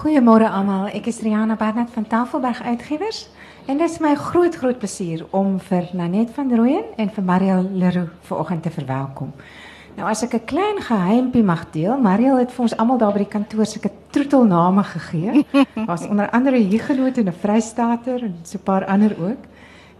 Goeiemôre almal. Ek is Rihanna Barnard van Tafelberg Uitgewers en dit is my groot groot plesier om vir Nanet van Rooyen en vir Mariel Leroux vanoggend te verwelkom. Nou as ek 'n klein geheimpie mag deel, Mariel het vir ons almal daar by die kantoor sulke troetelname gegee. Was onder andere Huguenot en 'n Vrystater en so 'n paar ander ook.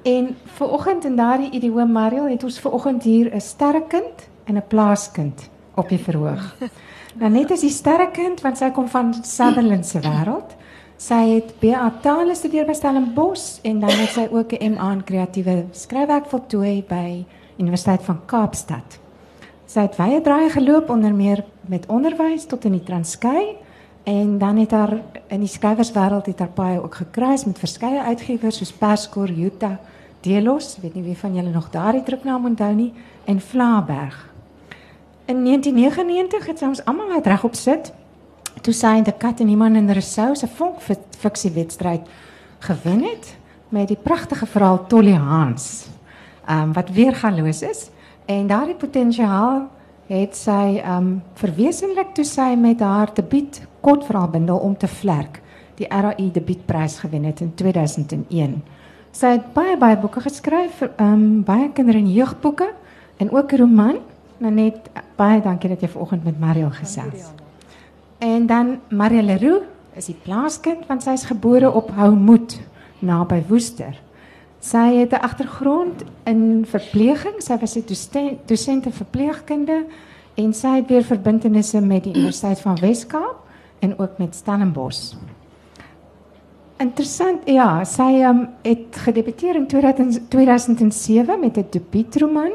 En vanoggend in daardie idioom Mariel het ons vanoggend hier 'n sterrekind en 'n plaaskind op die verhoog. Nou net is die sterrekind want sy kom van Sutherland se wêreld. Sy het BA Tale gestudeer by Stellenbosch en dan het sy ook 'n MA in kreatiewe skryfwerk voltooi by Universiteit van Kaapstad. Sy het baie draaie geloop onder meer met onderwys tot in die Transkei en dan het haar in die skrywerswêreld het haar paai ook gekruis met verskeie uitgewers soos Perskor, Jutta, Delos, weet nie wie van julle nog daardie druknaam onthou nie, en Vlaaberg. In 1999 het sy ons almal laat regop sit. Toe sy in die kat en iemand in Rousseau se vonk fiksie wedstryd gewen het met die pragtige verhaal Tolly Hans. Ehm um, wat weergaloos is en daardie potensiaal het sy ehm um, verwesenlik toe sy met haar debuut kortverhaalbundel om te vlerk die RAI debuutprys gewen het in 2001. Sy het baie baie boeke geskryf, ehm um, baie kinder- en jeugboeke en ook 'n roman net baie dankie dat jy vanoggend met Mario gesels. En dan Marie Leroux is die plaaskind want sy is gebore op Houmoed naby Woester. Sy het 'n agtergrond in verpleging. Sy was 'n dosent in verpleegkunde en sy het weer verbintenisse met die Universiteit van Wes-Kaap en ook met Stellenbosch. Interessant, ja, sy um, het gedebuteer in 2007 met 'n debuutroman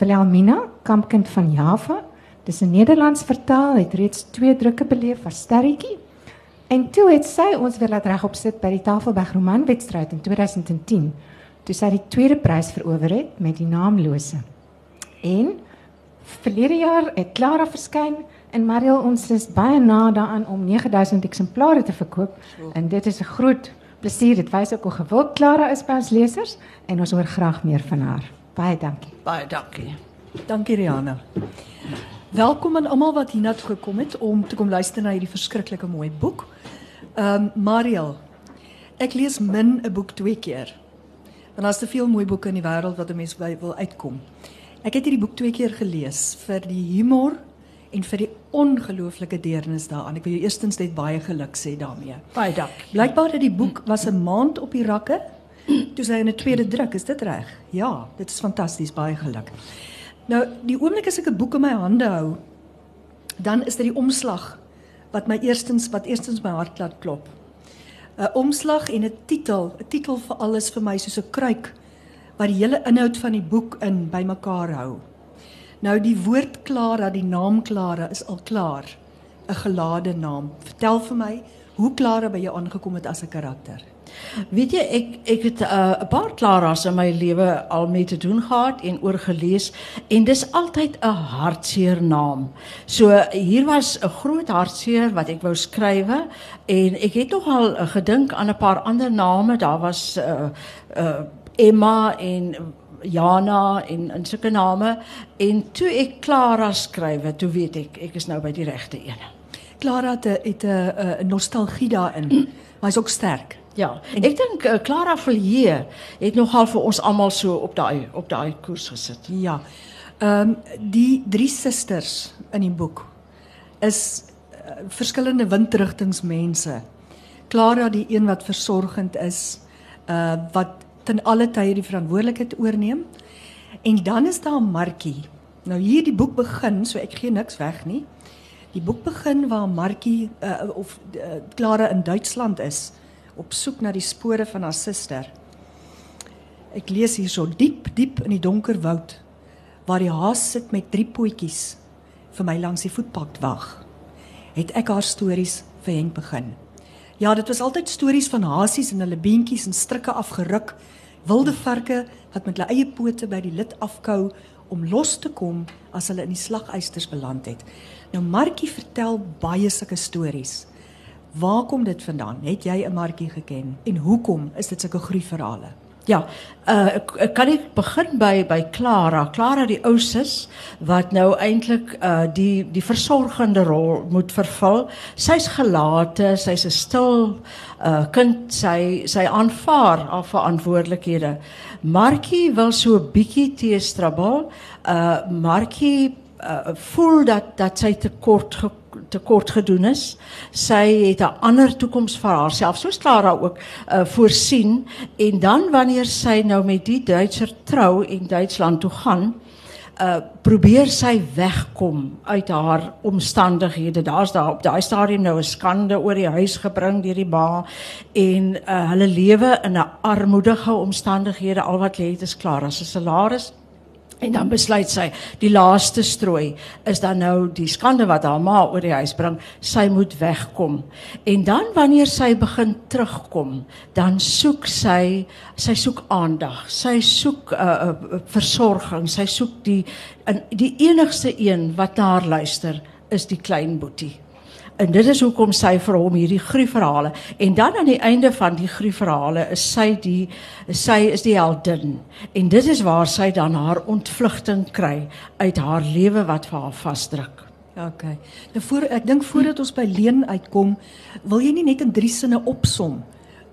Wilhelmina, kampkind van Java. Dis in Nederlands vertaal, het reeds twee drukke beleef as sterretjie. En toe het sy ons weer laat regop sit by die Tafelberg romanwedstryd in 2010, toe sy die tweede prys verower het met die naamlose. En verlede jaar het Clara verskyn en Mariel ons is baie na daaraan om 9000 eksemplare te verkoop en dit is 'n groot plesier. Dit wys ook hoe gewild Clara is by ons lesers en ons hoor graag meer van haar. Baie dankie. Baie dankie. Dankie Rihanna. Welkom aan almal wat hiernatoe gekom het om te kom luister na hierdie verskriklike mooi boek. Ehm um, Mariel. Ek lees min 'n boek twee keer. Want daar's te veel mooi boeke in die wêreld wat 'n mens wil uitkom. Ek het hierdie boek twee keer gelees vir die humor en vir die ongelooflike deernis daaraan. Ek wil jou eerstens net baie geluk sê daarmee. Baie dankie. Blykbaar het die boek was 'n maand op die rakke Toe sy in 'n tweede druk, is dit reg? Ja, dit is fantasties, baie geluk. Nou, die oomblik as ek 'n boek in my hande hou, dan is dit die omslag wat my eerstens wat eerstens my hart laat klop. 'n Omslag en 'n titel, 'n titel vir alles vir my soos 'n kruik wat die hele inhoud van die boek in bymekaar hou. Nou die woord Klara, die naam Klara is al klaar, 'n gelade naam. Vertel vir my, hoe Klara by jou aangekom het as 'n karakter? Weet jy ek ek het 'n uh, paar klaras in my lewe al mee te doen gehad en oorgelees en dis altyd 'n hartseer naam. So hier was 'n groot hartseer wat ek wou skrywe en ek het nog al uh, gedink aan 'n paar ander name. Daar was uh, uh, Emma en Jana en en sulke name en toe ek Klara skrywe, toe weet ek ek is nou by die regte een. Klara het 'n nostalgie daarin. Maar is ook sterk. Ja, en ek dink uh, Clara Villiers het nogal vir ons almal so op daai op daai koers gesit. Ja. Ehm um, die drie susters in die boek is uh, verskillende windrigtingsmense. Clara die een wat versorgend is, uh wat ten alle tye die verantwoordelikheid oorneem. En dan is daar Markie. Nou hier die boek begin, so ek gee niks weg nie. Die boek begin waar Markie uh, of uh, Clara in Duitsland is op soek na die spore van haar suster. Ek lees hierso diep diep in die donker woud waar die haas sit met drie potjies vir my langs die voetpad wag. Het ek haar stories vir Henk begin. Ja, dit was altyd stories van hasies en hulle beentjies en strikke afgeruk, wilde varke wat met hulle eie pote by die lid afkou om los te kom as hulle in die slagysters beland het. Nou Markie vertel baie sulke stories. Waar kom dit vandaan? Het jy 'n Markie geken? En hoekom is dit sulke groei verhale? Ja, uh, kan ek begin by by Clara. Clara die ouses wat nou eintlik uh die die versorgende rol moet vervul. Sy's gelate, sy's 'n stil uh kind. Sy sy aanvaar haar verantwoordelikhede. Markie wil so 'n bietjie teestrabbel. Uh Markie uh, voel dat dat sy te kort ge, te kort gedoen is. Sy het 'n ander toekoms vir haarself, soos Clara ook uh, voorsien en dan wanneer sy nou met die Duitser trou en Duitsland toe gaan, uh probeer sy wegkom uit haar omstandighede. Daar's daar op daai stadium nou 'n skande oor die huis gebring deur die ma en uh hulle lewe in 'n armoedige omstandighede. Al wat lê het is klaar. As 'n salaris En dan besluit sy, die laaste strooi is dan nou die skande wat haar ma oor die huis bring, sy moet wegkom. En dan wanneer sy begin terugkom, dan soek sy, sy soek aandag. Sy soek 'n uh, uh, versorging, sy soek die in die enigste een wat na haar luister is die klein boetie. En dit is hoekom sy vir hom hierdie gruwverhale en dan aan die einde van die gruwverhale is sy die sy is die heldin. En dit is waar sy dan haar ontvlugting kry uit haar lewe wat vir haar vasdruk. Okay. Nou voor ek dink voordat ons by leen uitkom, wil jy nie net in drie sinne opsom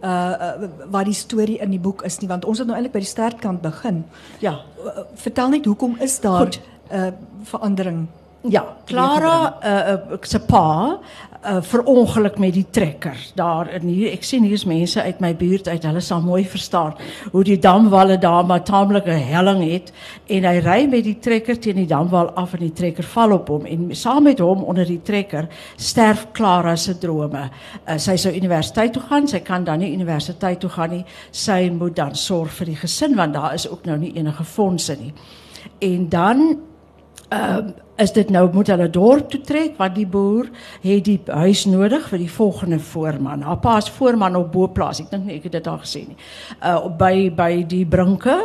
uh, uh wat die storie in die boek is nie want ons het nou eintlik by die stertkant begin. Ja, uh, vertel net hoekom is daar 'n uh, verandering Ja, Clara uh, uh, se pa uh, verongeluk met die trekker daar in hier. Ek sien hier's mense uit my buurt uit. Hulle sal mooi verstaan hoe die damwalle daar maar taamlik 'n helling het en hy ry met die trekker teen die damwal af en die trekker val op hom en saam met hom onder die trekker sterf Clara se drome. Uh, sy sou universiteit toe gaan, sy kan dan nie universiteit toe gaan nie. Sy moet dan sorg vir die gesin want daar is ook nou nie enige fondse nie. En dan uh, is dit nou moet hulle dorp toe trek want die boer het die huis nodig vir die volgende voorman. Haar pa is voorman op Boplaas. Ek dink nie ek het dit al gesê nie. Uh by by die brinke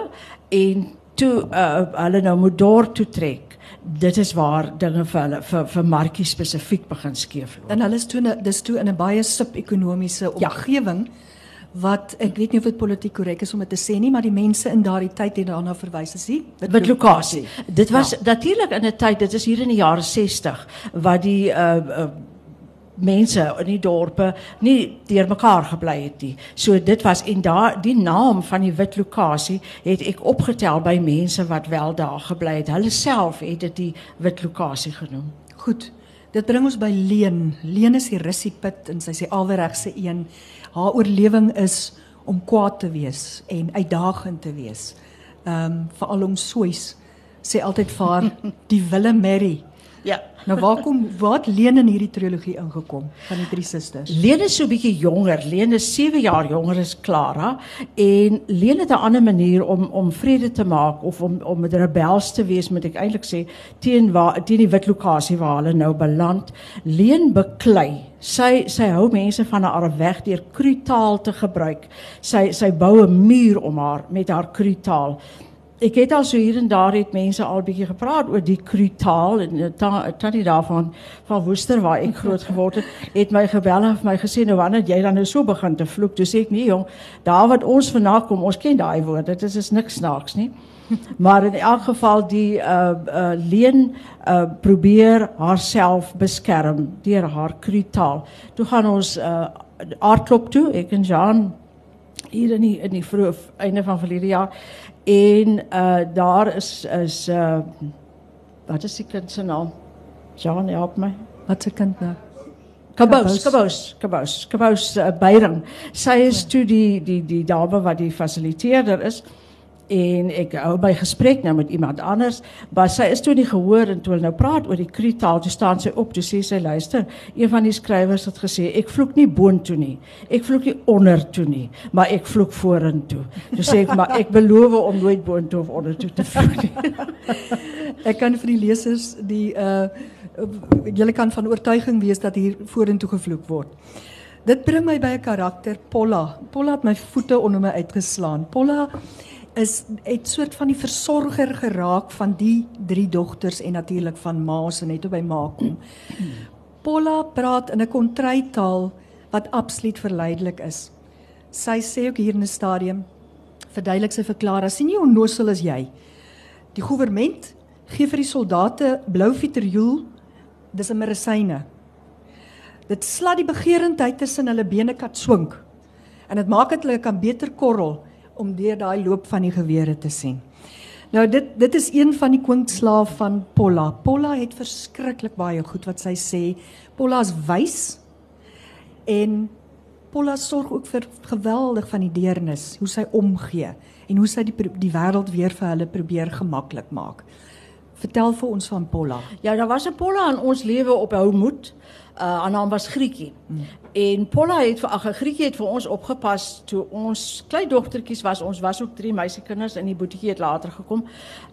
en toe uh hulle nou moet dorp toe trek. Dit is waar dinge vir hulle vir vir Markie spesifiek begin skeefloop. En hulle is toe dis toe in 'n baie sub-ekonomiese omgewing. Ja wat ek weet nie of dit politiek korrek is om dit te sê nie, maar die mense in daardie tyd het daarna verwys as die wat lokasie. Dit was ja. natuurlik in 'n tyd, dit is hier in die jare 60 wat die uh, uh mense in die dorpe nie deurmekaar gebly het nie. So dit was en daar die naam van die wit lokasie het ek opgetel by mense wat wel daar gebly het. Hulle self het dit die wit lokasie genoem. Goed. Dit bring ons by Leen. Leen is die russiepit en sy sê alweregse een haar oorlewing is om kwaad te wees en uitdagend te wees. Ehm um, veral om soos sê altyd vir haar die wille Mary Ja. Nou waar kom wat Leen in hierdie trilogie ingekom van die drie susters? Leen is so 'n bietjie jonger. Leen is 7 jaar jonger as Clara en Leen het 'n ander manier om om vrede te maak of om om met rebels te wees, moet ek eintlik sê, teen waar teen die wit lokasie waar hulle nou beland. Leen beklei. Sy sy hou mense van haar weg deur krutaal te gebruik. Sy sy bou 'n muur om haar met haar krutaal ek het al so hier en daar het mense al bietjie gepraat oor die krutaal en tannie daarvan van Woester waar ek groot geword het, het my gebel en my gesê nou wanneer jy dan nou so begin te vloek, sê ek nee jong, daar wat ons vandaan kom, ons ken daai woord, dit is is niks snaaks nie. Maar in elk geval die uh uh leen uh probeer haarself beskerm deur haar krutaal. Toe gaan ons uh aardklop toe, ek en Jean hier in die in die vroeë einde van verlede jaar En uh daar is is uh wat is die kind se naam? Jean help my. Wat se kind nou? Kabous, Kabous, Kabous, Kabous uh, Beyring. Sy is ja. toe die die die dame wat die fasiliteerder is en ek hou by gesprek nou met iemand anders, maar sy is toe nie gehoor en toe hulle nou praat oor die kritaal, toe staan sy op, toe sê sy luister, een van die skrywers het gesê ek vloek nie boontoe nie. Ek vloek nie ondertoe nie, maar ek vloek vorentoe. Toe sê ek maar ek beloof om nooit boontoe of ondertoe te vloek nie. ek kan vir die lesers die uh julle kan van oortuiging wees dat hier vorentoe gevloek word. Dit bring my by 'n karakter Polla. Polla het my voete onder my uitgeslaan. Polla is het soort van die versorger geraak van die drie dogters en natuurlik van ma se net op by ma kom. Polla praat in 'n kontrytaal wat absoluut verleidelik is. Sy sê ook hier in 'n stadium verduidelik sy vir Clara, sien jy hoe onnoosel is jy? Die regering gee vir die soldate blou vitriol, dis 'n medisyne. Dit slat die begeerendheid tussen hulle bene kat swink. En dit maak dit hulle kan beter korrel om deur daai loop van die gewere te sien. Nou dit dit is een van die kwinkslaaf van Polla. Polla het verskriklik baie goed wat sy sê. Polla is wys en Polla sorg ook vir geweldig van die deernis, hoe sy omgee en hoe sy die die wêreld weer vir hulle probeer gemaklik maak. Vertel vir ons van Polla. Ja, daar was 'n Polla in ons lewe op Houmoed. Uh haar naam was Grietjie. Hmm. En Polla het vir ag Grietjie het vir ons opgepas toe ons klein dogtertjies was. Ons was ook drie meisiekinders en die boetjie het later gekom.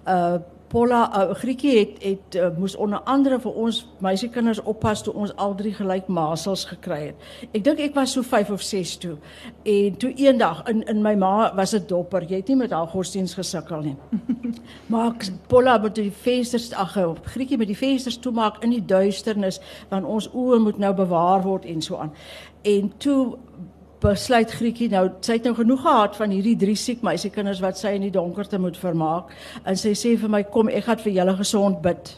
Uh Polla uh, Grietjie het het uh, moes onder andere vir ons meisiekinders oppas toe ons al drie gelyk masels gekry het. Ek dink ek was so 5 of 6 toe. En toe eendag in in my ma was dit dopper. Jy het nie met haar godsdiens gesukkel nie. maar Polla moet die vensters ag Grietjie met die vensters toemaak in die duisternis want ons oë moet nou bewaar word en so aan. En toe besluit Grietjie nou sy het nou genoeg gehad van hierdie drie siek meisiekinders wat sy in die donkerte moet vermaak en sy sê vir my kom ek gaan vir julle gesond bid.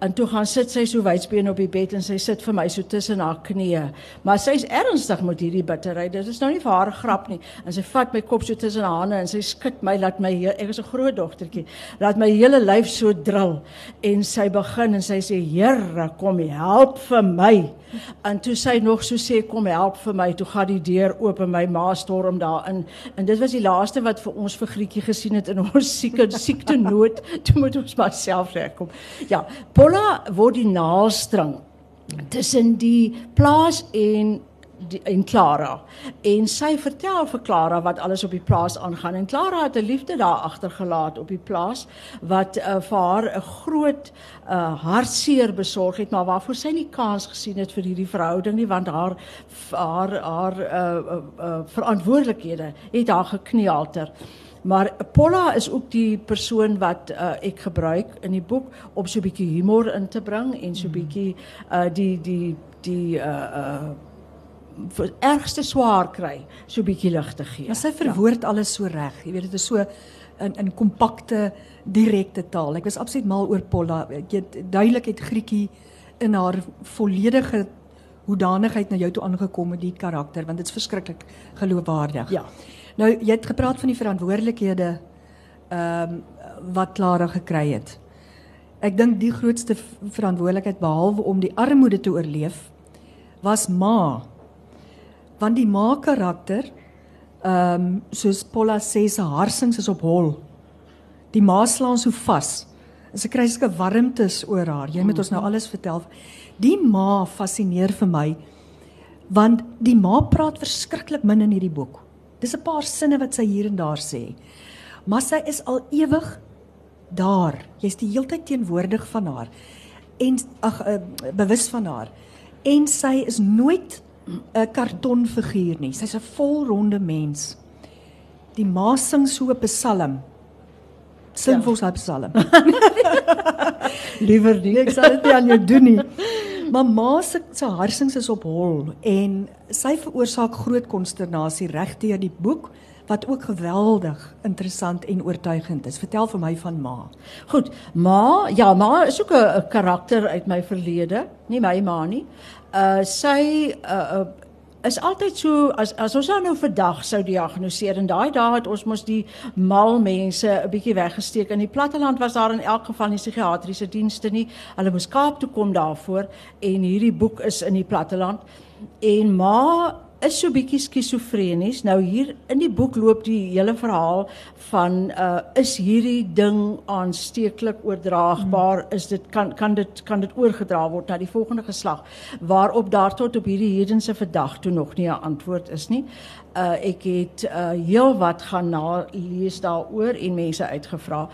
En toe gaan sit sy so wydsbeen op die bed en sy sit vir my so tussen haar knieë. Maar sy's ernstig met hierdie bitterheid. Dit is nou nie vir haar grap nie. En sy vat my kop so tussen haar hande en sy skud my laat my ek is 'n groot dogtertjie. Laat my hele lyf so drill en sy begin en sy sê Here, kom help vir my. En toe sy nog so sê kom help vir my, toe gaan die deur oop en my ma storm daarin. En dit was die laaste wat vir ons vir Grietjie gesien het in ons sieke siekte nood. Toe moet ons maar self regkom. Ja, Polla word die naalstring tussen die plaas en die, en Clara. En sy vertel vir Clara wat alles op die plaas aangaan en Clara het 'n liefde daar agtergelaat op die plaas wat uh, vir haar 'n groot uh, hartseer besorg het maar waarvoor sy nie kans gesien het vir hierdie verhouding nie want haar haar haar uh, uh, uh, verantwoordelikhede het haar gekneelter. Maar Polla is ook die persoon wat uh, ek gebruik in die boek om so 'n bietjie humor in te bring en so 'n bietjie uh, die die die uh uh ergste swaar kry, so 'n bietjie lig te gee. Maar sy verwoord ja. alles so reg. Jy weet dit is so in in kompakte direkte taal. Ek was absoluut mal oor Polla. Ek het duidelik het Grietjie in haar volledige hoedanigheid na jou toe aangekom met die karakter want dit is verskriklik geloofwaardig. Ja. Nou jy het gepraat van die verantwoordelikhede ehm um, wat Clara gekry het. Ek dink die grootste verantwoordelikheid behalwe om die armoede te oorleef was ma. Want die ma karakter ehm um, soos Paula sê se harsings is op hol. Die ma slaan so vas. En sy kry sulke warmtes oor haar. Jy moet ons nou alles vertel. Die ma fascineer vir my want die ma praat verskriklik min in hierdie boek. Dis 'n paar sinne wat sy hier en daar sê. Maar sy is al ewig daar. Jy's die heeltyd teenwoordig van haar en ag uh, bewus van haar. En sy is nooit 'n kartonfiguur nie. Sy's 'n volronde mens. Die ma sing so 'n psalm. Sing ja. vir ons 'n psalm. Liewer nie. Ek sal dit nie aan jou doen nie. Maar ma se se harsings is op hol en sy veroorsaak groot konsternasie regdeur die boek wat ook geweldig interessant en oortuigend is. Vertel vir my van ma. Goed, ma, ja, ma is ook 'n karakter uit my verlede, nie my ma nie. Uh sy uh, uh is altyd so as as ons nou vandag sou diagnoseer en daai dae het ons mos die mal mense 'n bietjie weggesteek in die platteland was daar in elk geval nie psigiatriese dienste nie. Hulle moes Kaap toe kom daarvoor en hierdie boek is in die platteland en ma is so bietjie skizofrenies. Nou hier in die boek loop die hele verhaal van uh is hierdie ding aansteeklik oordraagbaar? Hmm. Is dit kan kan dit kan dit oorgedra word na die volgende geslag waarop daar tot op hierdie hedense vandag toe nog nie 'n antwoord is nie. Uh ek het uh heel wat gaan na lees daaroor en mense uitgevra.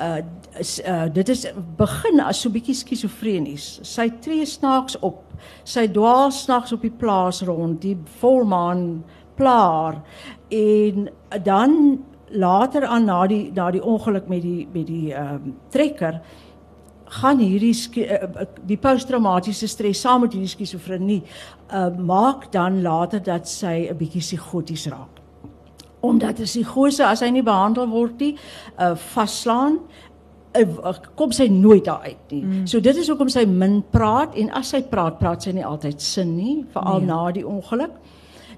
Uh, is, uh dit is begin as so bietjie skizofrenies. Sy tree snaaks op sy dwaal snags op die plaas rond, die volmaan plaar en dan later aan na die na die ongeluk met die met die ehm um, trekker gaan hierdie uh, die posttraumatiese stres saam met hierdie skizofrenie uh, maak dan later dat sy 'n bietjie psigoties raak. omdat as die gose as hy nie behandel word nie, uh vaslaan kom sy nooit daar uit nie. Mm. So dit is hoekom sy min praat en as sy praat, praat sy nie altyd sin nie, veral nee. na die ongeluk.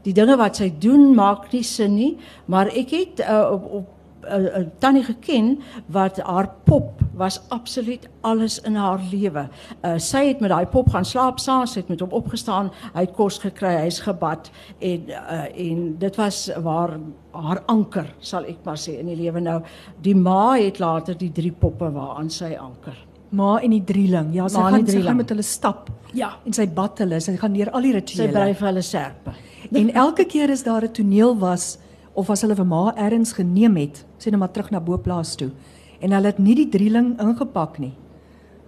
Die dinge wat sy doen maak nie sin nie, maar ek het uh, op, op uh, tannie geken wat haar pop was absoluut alles in haar lewe. Uh, sy het met daai pop gaan slaap saam, sy het met hom opgestaan, hy het kos gekry, hy's gebad en uh, en dit was waar haar anker, sal ek maar sê in die lewe nou. Die ma het later die drie poppe waaraan sy anker. Ma en die drieling. Ja, sy Ma gaan sy gaan met hulle stap. Ja. En sy bad hulle, sy gaan deur al die Sy rituele. bly vir hulle serpe. En elke keer as daar 'n toneel was of as hulle vir ma ergens geneem het, sê net maar terug na Boplaas toe. En hulle het nie die drieling ingepak nie.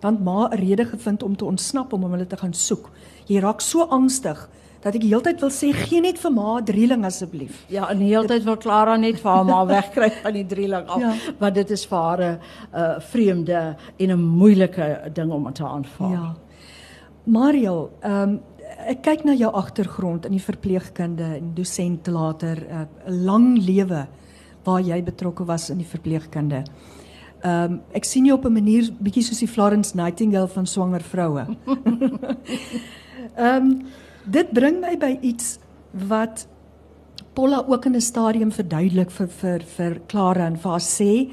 Dan het ma 'n rede gevind om te ontsnap om om hulle te gaan soek. Jy raak so angstig dat ek die hele tyd wil sê gee net vir ma 'n drieling asseblief. Ja, en die hele tyd wil Clara net vir haar maar wegkry van die drieling af, Ja. want dit is vir haar 'n uh, vreemde en 'n moeilike ding om te aanvaar. Ja. Mariel, ehm um, ek kyk na jou agtergrond in die verpleegkunde en dosent later 'n uh, lang lewe waar jy betrokke was in die verpleegkunde. Ehm um, ek sien jou op 'n manier bietjie soos die Florence Nightingale van swanger vroue. Ehm um, dit bring my by iets wat Paula ook in 'n stadium verduidelik vir vir vir Clara en vir haar sê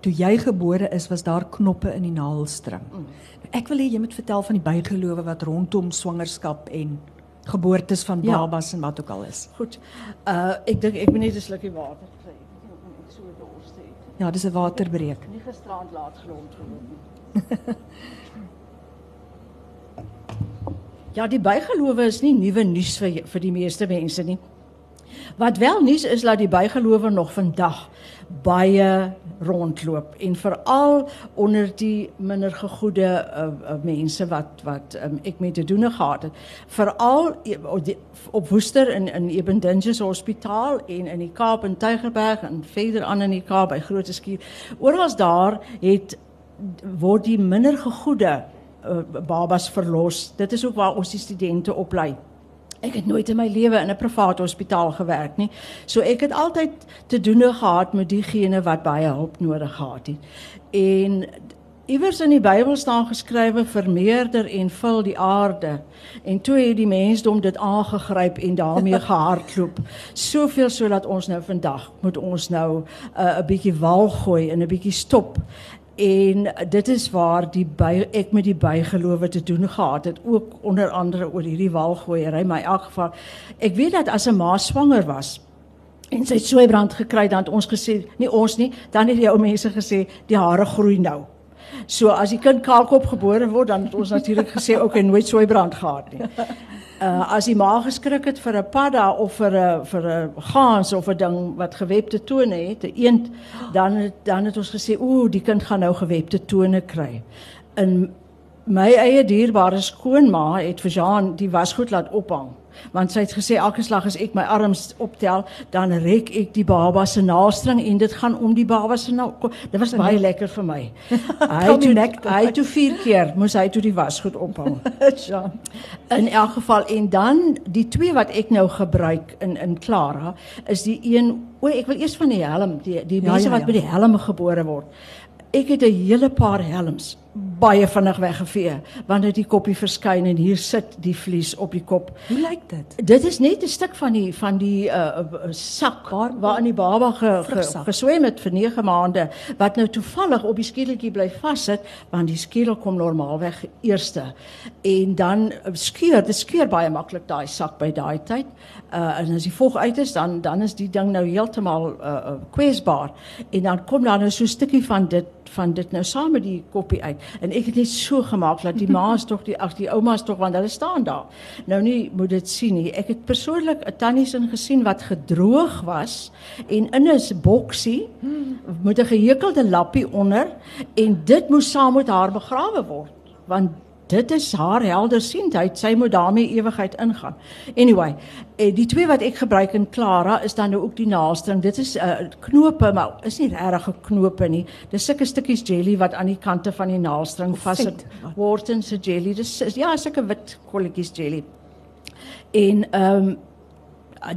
toe jy gebore is was daar knoppe in die navelstring. Mm. Ek wil hê jy moet vertel van die bygelowe wat rondom swangerskap en geboortes van Ja. babas en wat ook al is. Goed. Uh ek dink ek moet net 'n slukkie water kry. Ek of ek so dors het. Ja, dis 'n waterbreek. Nie gisterand laat grond geloop nie. Ja, die bygelowe is nie nuwe nuus vir vir die meeste mense nie. Wat wel nuus is dat die bygelowe nog vandag baie rondloop en veral onder die minder gegoede uh, uh, mense wat wat um, ek mee te doen gehad het. Veral e- op Woester in in Ebendinges Hospitaal en in die Kaap in Tygerberg en verder aan in die Kaap by Grote Skuur. Oral daar het word die minder gegoede uh, babas verlos. Dit is ook waar ons die studente oplei. Ek het nooit in my lewe in 'n privaat hospitaal gewerk nie. So ek het altyd te doen gehad met diegene wat baie hulp nodig gehad het. En iewers in die Bybel staan geskrywe vermeerder en vul die aarde. En toe het die mensdom dit aangegryp en daarmee gehardloop. Soveel sodat ons nou vandag moet ons nou 'n uh, bietjie wal gooi en 'n bietjie stop En dit is waar die by ek met die bygelowe te doen gehad het. Ook onder andere oor hierdie walgooiery my in elk geval ek weet dat as 'n ma swanger was en sy het soeibrand gekry dan het ons gesê nie ons nie. Dan het die ou mense gesê die hare groei nou so as die kind kaalkop gebore word dan het ons natuurlik gesê okay nooit soeibrand gehad nie uh, as die ma geskrik het vir 'n padda of vir 'n vir 'n gans of 'n ding wat gewebde tone het, 'n eend, dan het, dan het ons gesê, "Ooh, die kind gaan nou gewebde tone kry." In my eie dierbare skoonma het vir Jean die wasgoed laat ophang. Want sy het gesê elke slag as ek my arms optel, dan rek ek die baba se naastring en dit gaan om die baba se nou. Dit was baie lekker vir my. Hy toe nek hy toe vier keer moes hy toe die wasgoed ophang. Jean. In elk geval en dan die twee wat ek nou gebruik in in Clara is die een o ek wil eers van die helm die die Ja, mense ja, wat ja. met die helm gebore word. Ek het 'n hele paar helms baie vinnig weggevee wanneer die koppie verskyn en hier sit die vlies op die kop. Hoe lyk dit? Dit is net 'n stuk van die van die uh, sak Waar- waarin die baba ge, ge, geswem het vir 9 maande wat nou toevallig op die skedeltjie bly vassit want die skedel kom normaalweg eerste. En dan skeur dit skeur baie maklik daai sak by daai tyd. Uh, en as die vog uit is dan dan is die ding nou heeltemal uh, kwesbaar. En dan kom daar nou so 'n stukkie van dit van dit nou saam met die koppie uit en ek het net so gemaak dat die ma's tog die ag die ouma's tog want hulle staan daar. Nou nie moet dit sien nie. Ek het persoonlik 'n tannies in gesien wat gedroog was en in 'n boksie met 'n gehekelde lappie onder en dit moes saam met haar begrawe word. Want dit is haar heldersiendheid sy moet daarmee ewigheid ingaan. Anyway eh, die twee wat ek gebruik in Clara is dan nou ook die naaldstring dit is 'n uh, knope maar is nie regtig 'n knope nie. Dis sulke stukkies jelly wat aan die kante van die naaldstring vassit Wharton se jelly dis is- ja sulke wit kolletjies jelly. En ehm um,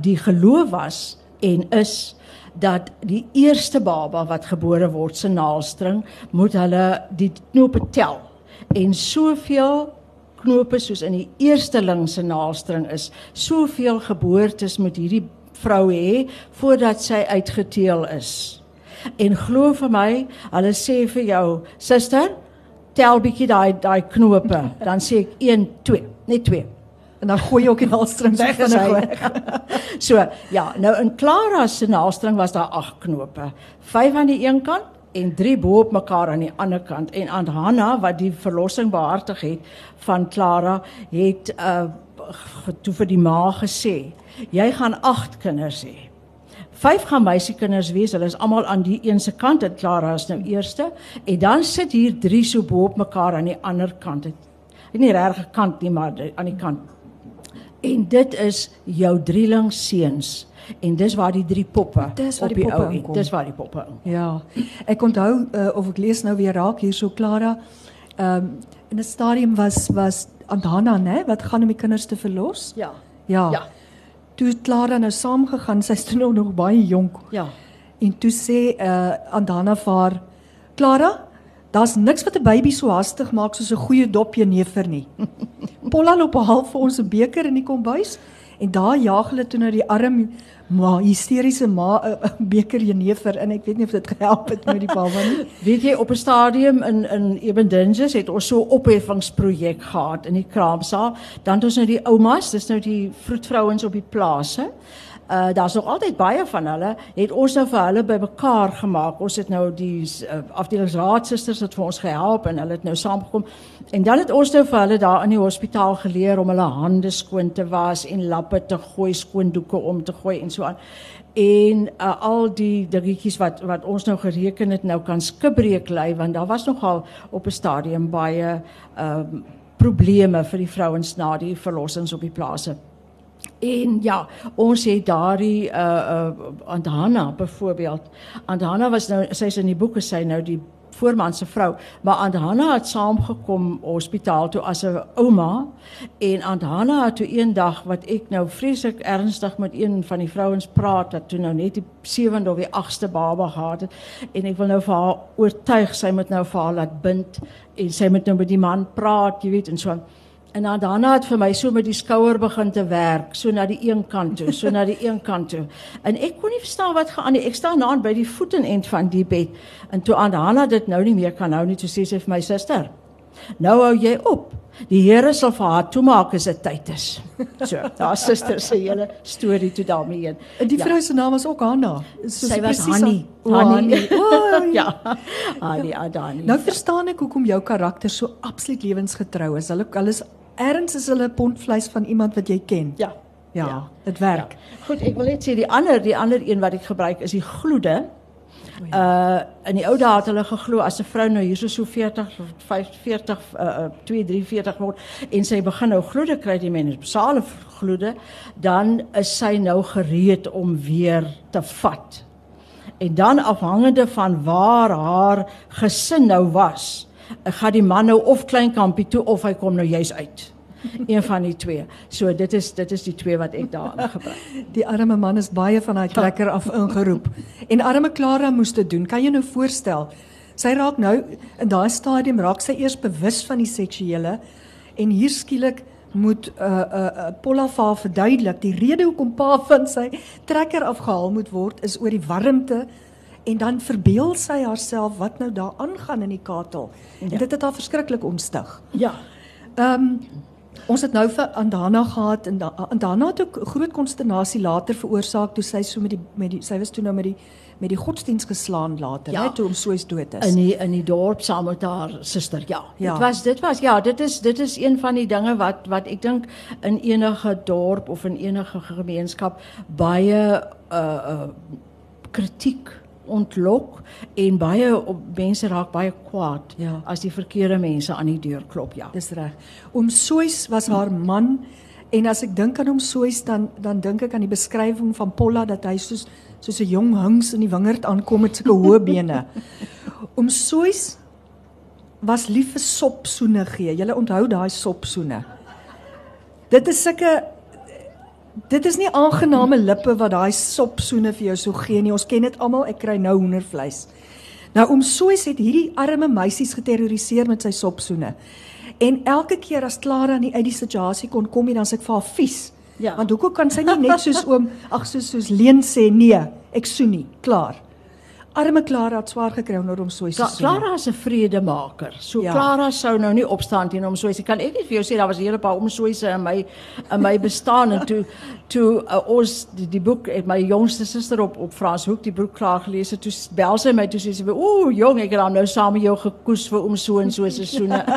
die geloof was en is dat die eerste baba wat gebore word se naalstring moet hulle die knope tel en soveel knope soos in die eersteling se naalstring is, soveel geboortes moet hierdie vrou hê voordat sy uitgeteel is. En glo vir my, hulle sê vir jou, suster, tel bietjie daai daai knope, dan sê ek 1 2, net 2. En dan gooi jy ook die naalstring Weg van hy. weg. So, ja, nou in Clara se naalstring was daar 8 knope. 5 aan die een kant en 3 bo op mekaar aan die ander kant. En aan Hanna wat die verlossing behartig het van Clara het uh toe vir die ma gesê, jy gaan 8 kinders hê. Vyf gaan meisiekinders wees. Hulle is almal aan die een se kant en Clara is nou eerste en dan sit hier drie so bo op mekaar aan die ander kant. Het nie regtig kant nie, maar aan die kant. En dit is jou drieling seuns en dis waar die drie poppe Dis waar die ou poppe inkom. Dis waar die poppe. in. Ja. Ek onthou uh, of ek lees nou weer raak hierso Clara. Ehm um, in 'n stadium was was Andana, né, wat gaan om die kinders te verlos? Ja. Ja. Ja. Toe Clara nou saamgegaan, sy's toe nou nog baie jonk. Ja. En toe sê uh Andana vir haar, Clara, daar's niks wat 'n baby so hastig maak soos 'n goeie dop jenever nie. Polla loop haal vir ons 'n beker in die kombuis en daar jaag hulle toe nou die arm ma hysteriese ma 'n uh, beker jenever en ek weet nie of dit gehelp het met die baba nie. Weet jy op 'n stadium in in Ebendinges het ons so 'n opheffingsprojek gehad in die kraamsaal. Dan het ons nou die oumas, dis nou die vroedvrouens op die plase. Uh daar's nog altyd baie van hulle het ons nou vir hulle bymekaar gemaak. Ons het nou die uh, afdelingsraadsusters het vir ons gehelp en hulle het nou saamgekom. En dan het ons nou vir hulle daar in die hospitaal geleer om hulle hande skoon te was en lappe te gooi, skoondoeke om te gooi en so aan. En uh, al die dingetjies wat wat ons nou gereken het nou kan skibreek lê want daar was nogal op 'n stadium baie ehm um, probleme vir die vrouens na die verlossings op die plase. En ja, ons het daardie uh uh Andana byvoorbeeld. Andana was nou sy's in die boeke sy nou die voorman se vrou, maar Andana het saamgekom hospitaal toe as 'n ouma en Andana het toe eendag wat ek nou vreeslik ernstig met een van die vrouens praat wat toe nou net die 7de of die 8ste baba gehad het en ek wil nou vir haar oortuig sy moet nou vir haar laat bind en sy moet nou met die man praat, jy weet en so aan. En dan daarna het vir my so met die skouer begin te werk, so na die een kant toe, so na die een kant toe. En ek kon nie verstaan wat gaan aan nie. Ek staan naand by die voetenend van die bed. En toe aan Hanna dit nou nie meer kan hou nie, toe sê sy vir my suster, nou hou jy op. Die Here sal vir haar toemaak as dit tyd is. So, daar suster se hele storie toe daarmee heen. En die Ja. vrou se naam was ook Hanna. So Sy was Hannie. O, ja. Hannie Adani. Nou verstaan ek hoekom jou karakter so absoluut lewensgetrou is. Hulle hulle is ergens is hulle 'n pond vleis van iemand wat jy ken. ja. Ja, Ja. dit werk. Goed, ek wil net sê die ander die ander een wat ek gebruik is die gloede. Uh in die ou dae het hulle geglo as 'n vrou nou hierso so 40 45 uh 2 43 word en sy begin nou gloede kry die menopausale gloede, dan is sy nou gereed om weer te vat. En dan afhangende van waar haar gesin nou was, gaan die man nou of klein kampie toe of hy kom nou juis uit. Een van die twee. So dit is dit is die twee wat ek daar gebruik. Die arme man is baie van daai trekker af ingeroep. En arme Clara moes dit doen. Kan jy nou voorstel? Sy raak nou in daai stadium raak sy eers bewus van die seksuele en hier skielik moet 'n uh, 'n uh, uh, Pollafa verduidelik die rede hoekom pa van sy trekker afgehaal moet word is oor die warmte en dan verbeel sy haarself wat nou daar aangaan in die katel. Ja. En dit het haar verskriklik ontstig. Ja. Ehm um, ons het nou vir Andana gehad en da- Andana het ook groot konsternasie later veroorsaak toe sy so met die met die sy was toe nou met die met die godsdiens geslaan later, Ja. né, toe hom soos dood is. In die in die dorp saam met haar suster. Ja. Ja. Dit was dit was ja, dit is dit is een van die dinge wat wat ek dink in enige dorp of in enige gemeenskap baie uh uh kritiek ontlok en baie op, mense raak baie kwaad Ja. as die verkeerde mense aan die deur klop, ja. Dis reg. Oom Soys was haar man en as ek dink aan hom Soys dan dan dink ek aan die beskrywing van Polla dat hy soos soos 'n jong hings in die wingerd aankom met sulke hoë bene. Oom Soys was lief vir sopsoene gee. Julle onthou daai sopsoene. Dit is sulke dit is nie aangename lippe wat daai sopsoene vir jou so gee nie. Ons ken dit almal. Ek kry nou hoendervleis. Nou oom Soos het hierdie arme meisies geterroriseer met sy sopsoene. En elke keer as Clara nie uit die situasie kon kom nie, dan sê ek vir haar vies. Ja. Want hoekom kan sy nie net soos oom, ag soos soos Leen sê nee, ek soen nie, klaar. Arme Clara het swaar gekry onder hom se Kla soene. Clara is 'n vredemaker. So Ja. Clara sou nou nie opstaan teen hom soos ek kan ek net vir jou sê daar was 'n hele paar omsoise in my in my bestaan en toe toe uh, ons die, die boek het my jongste suster op op Franshoek die boek klaar gelees het toe bel sy my toe sê sy ooh jong ek het dan nou saam met jou gekoes vir om so en so se soene.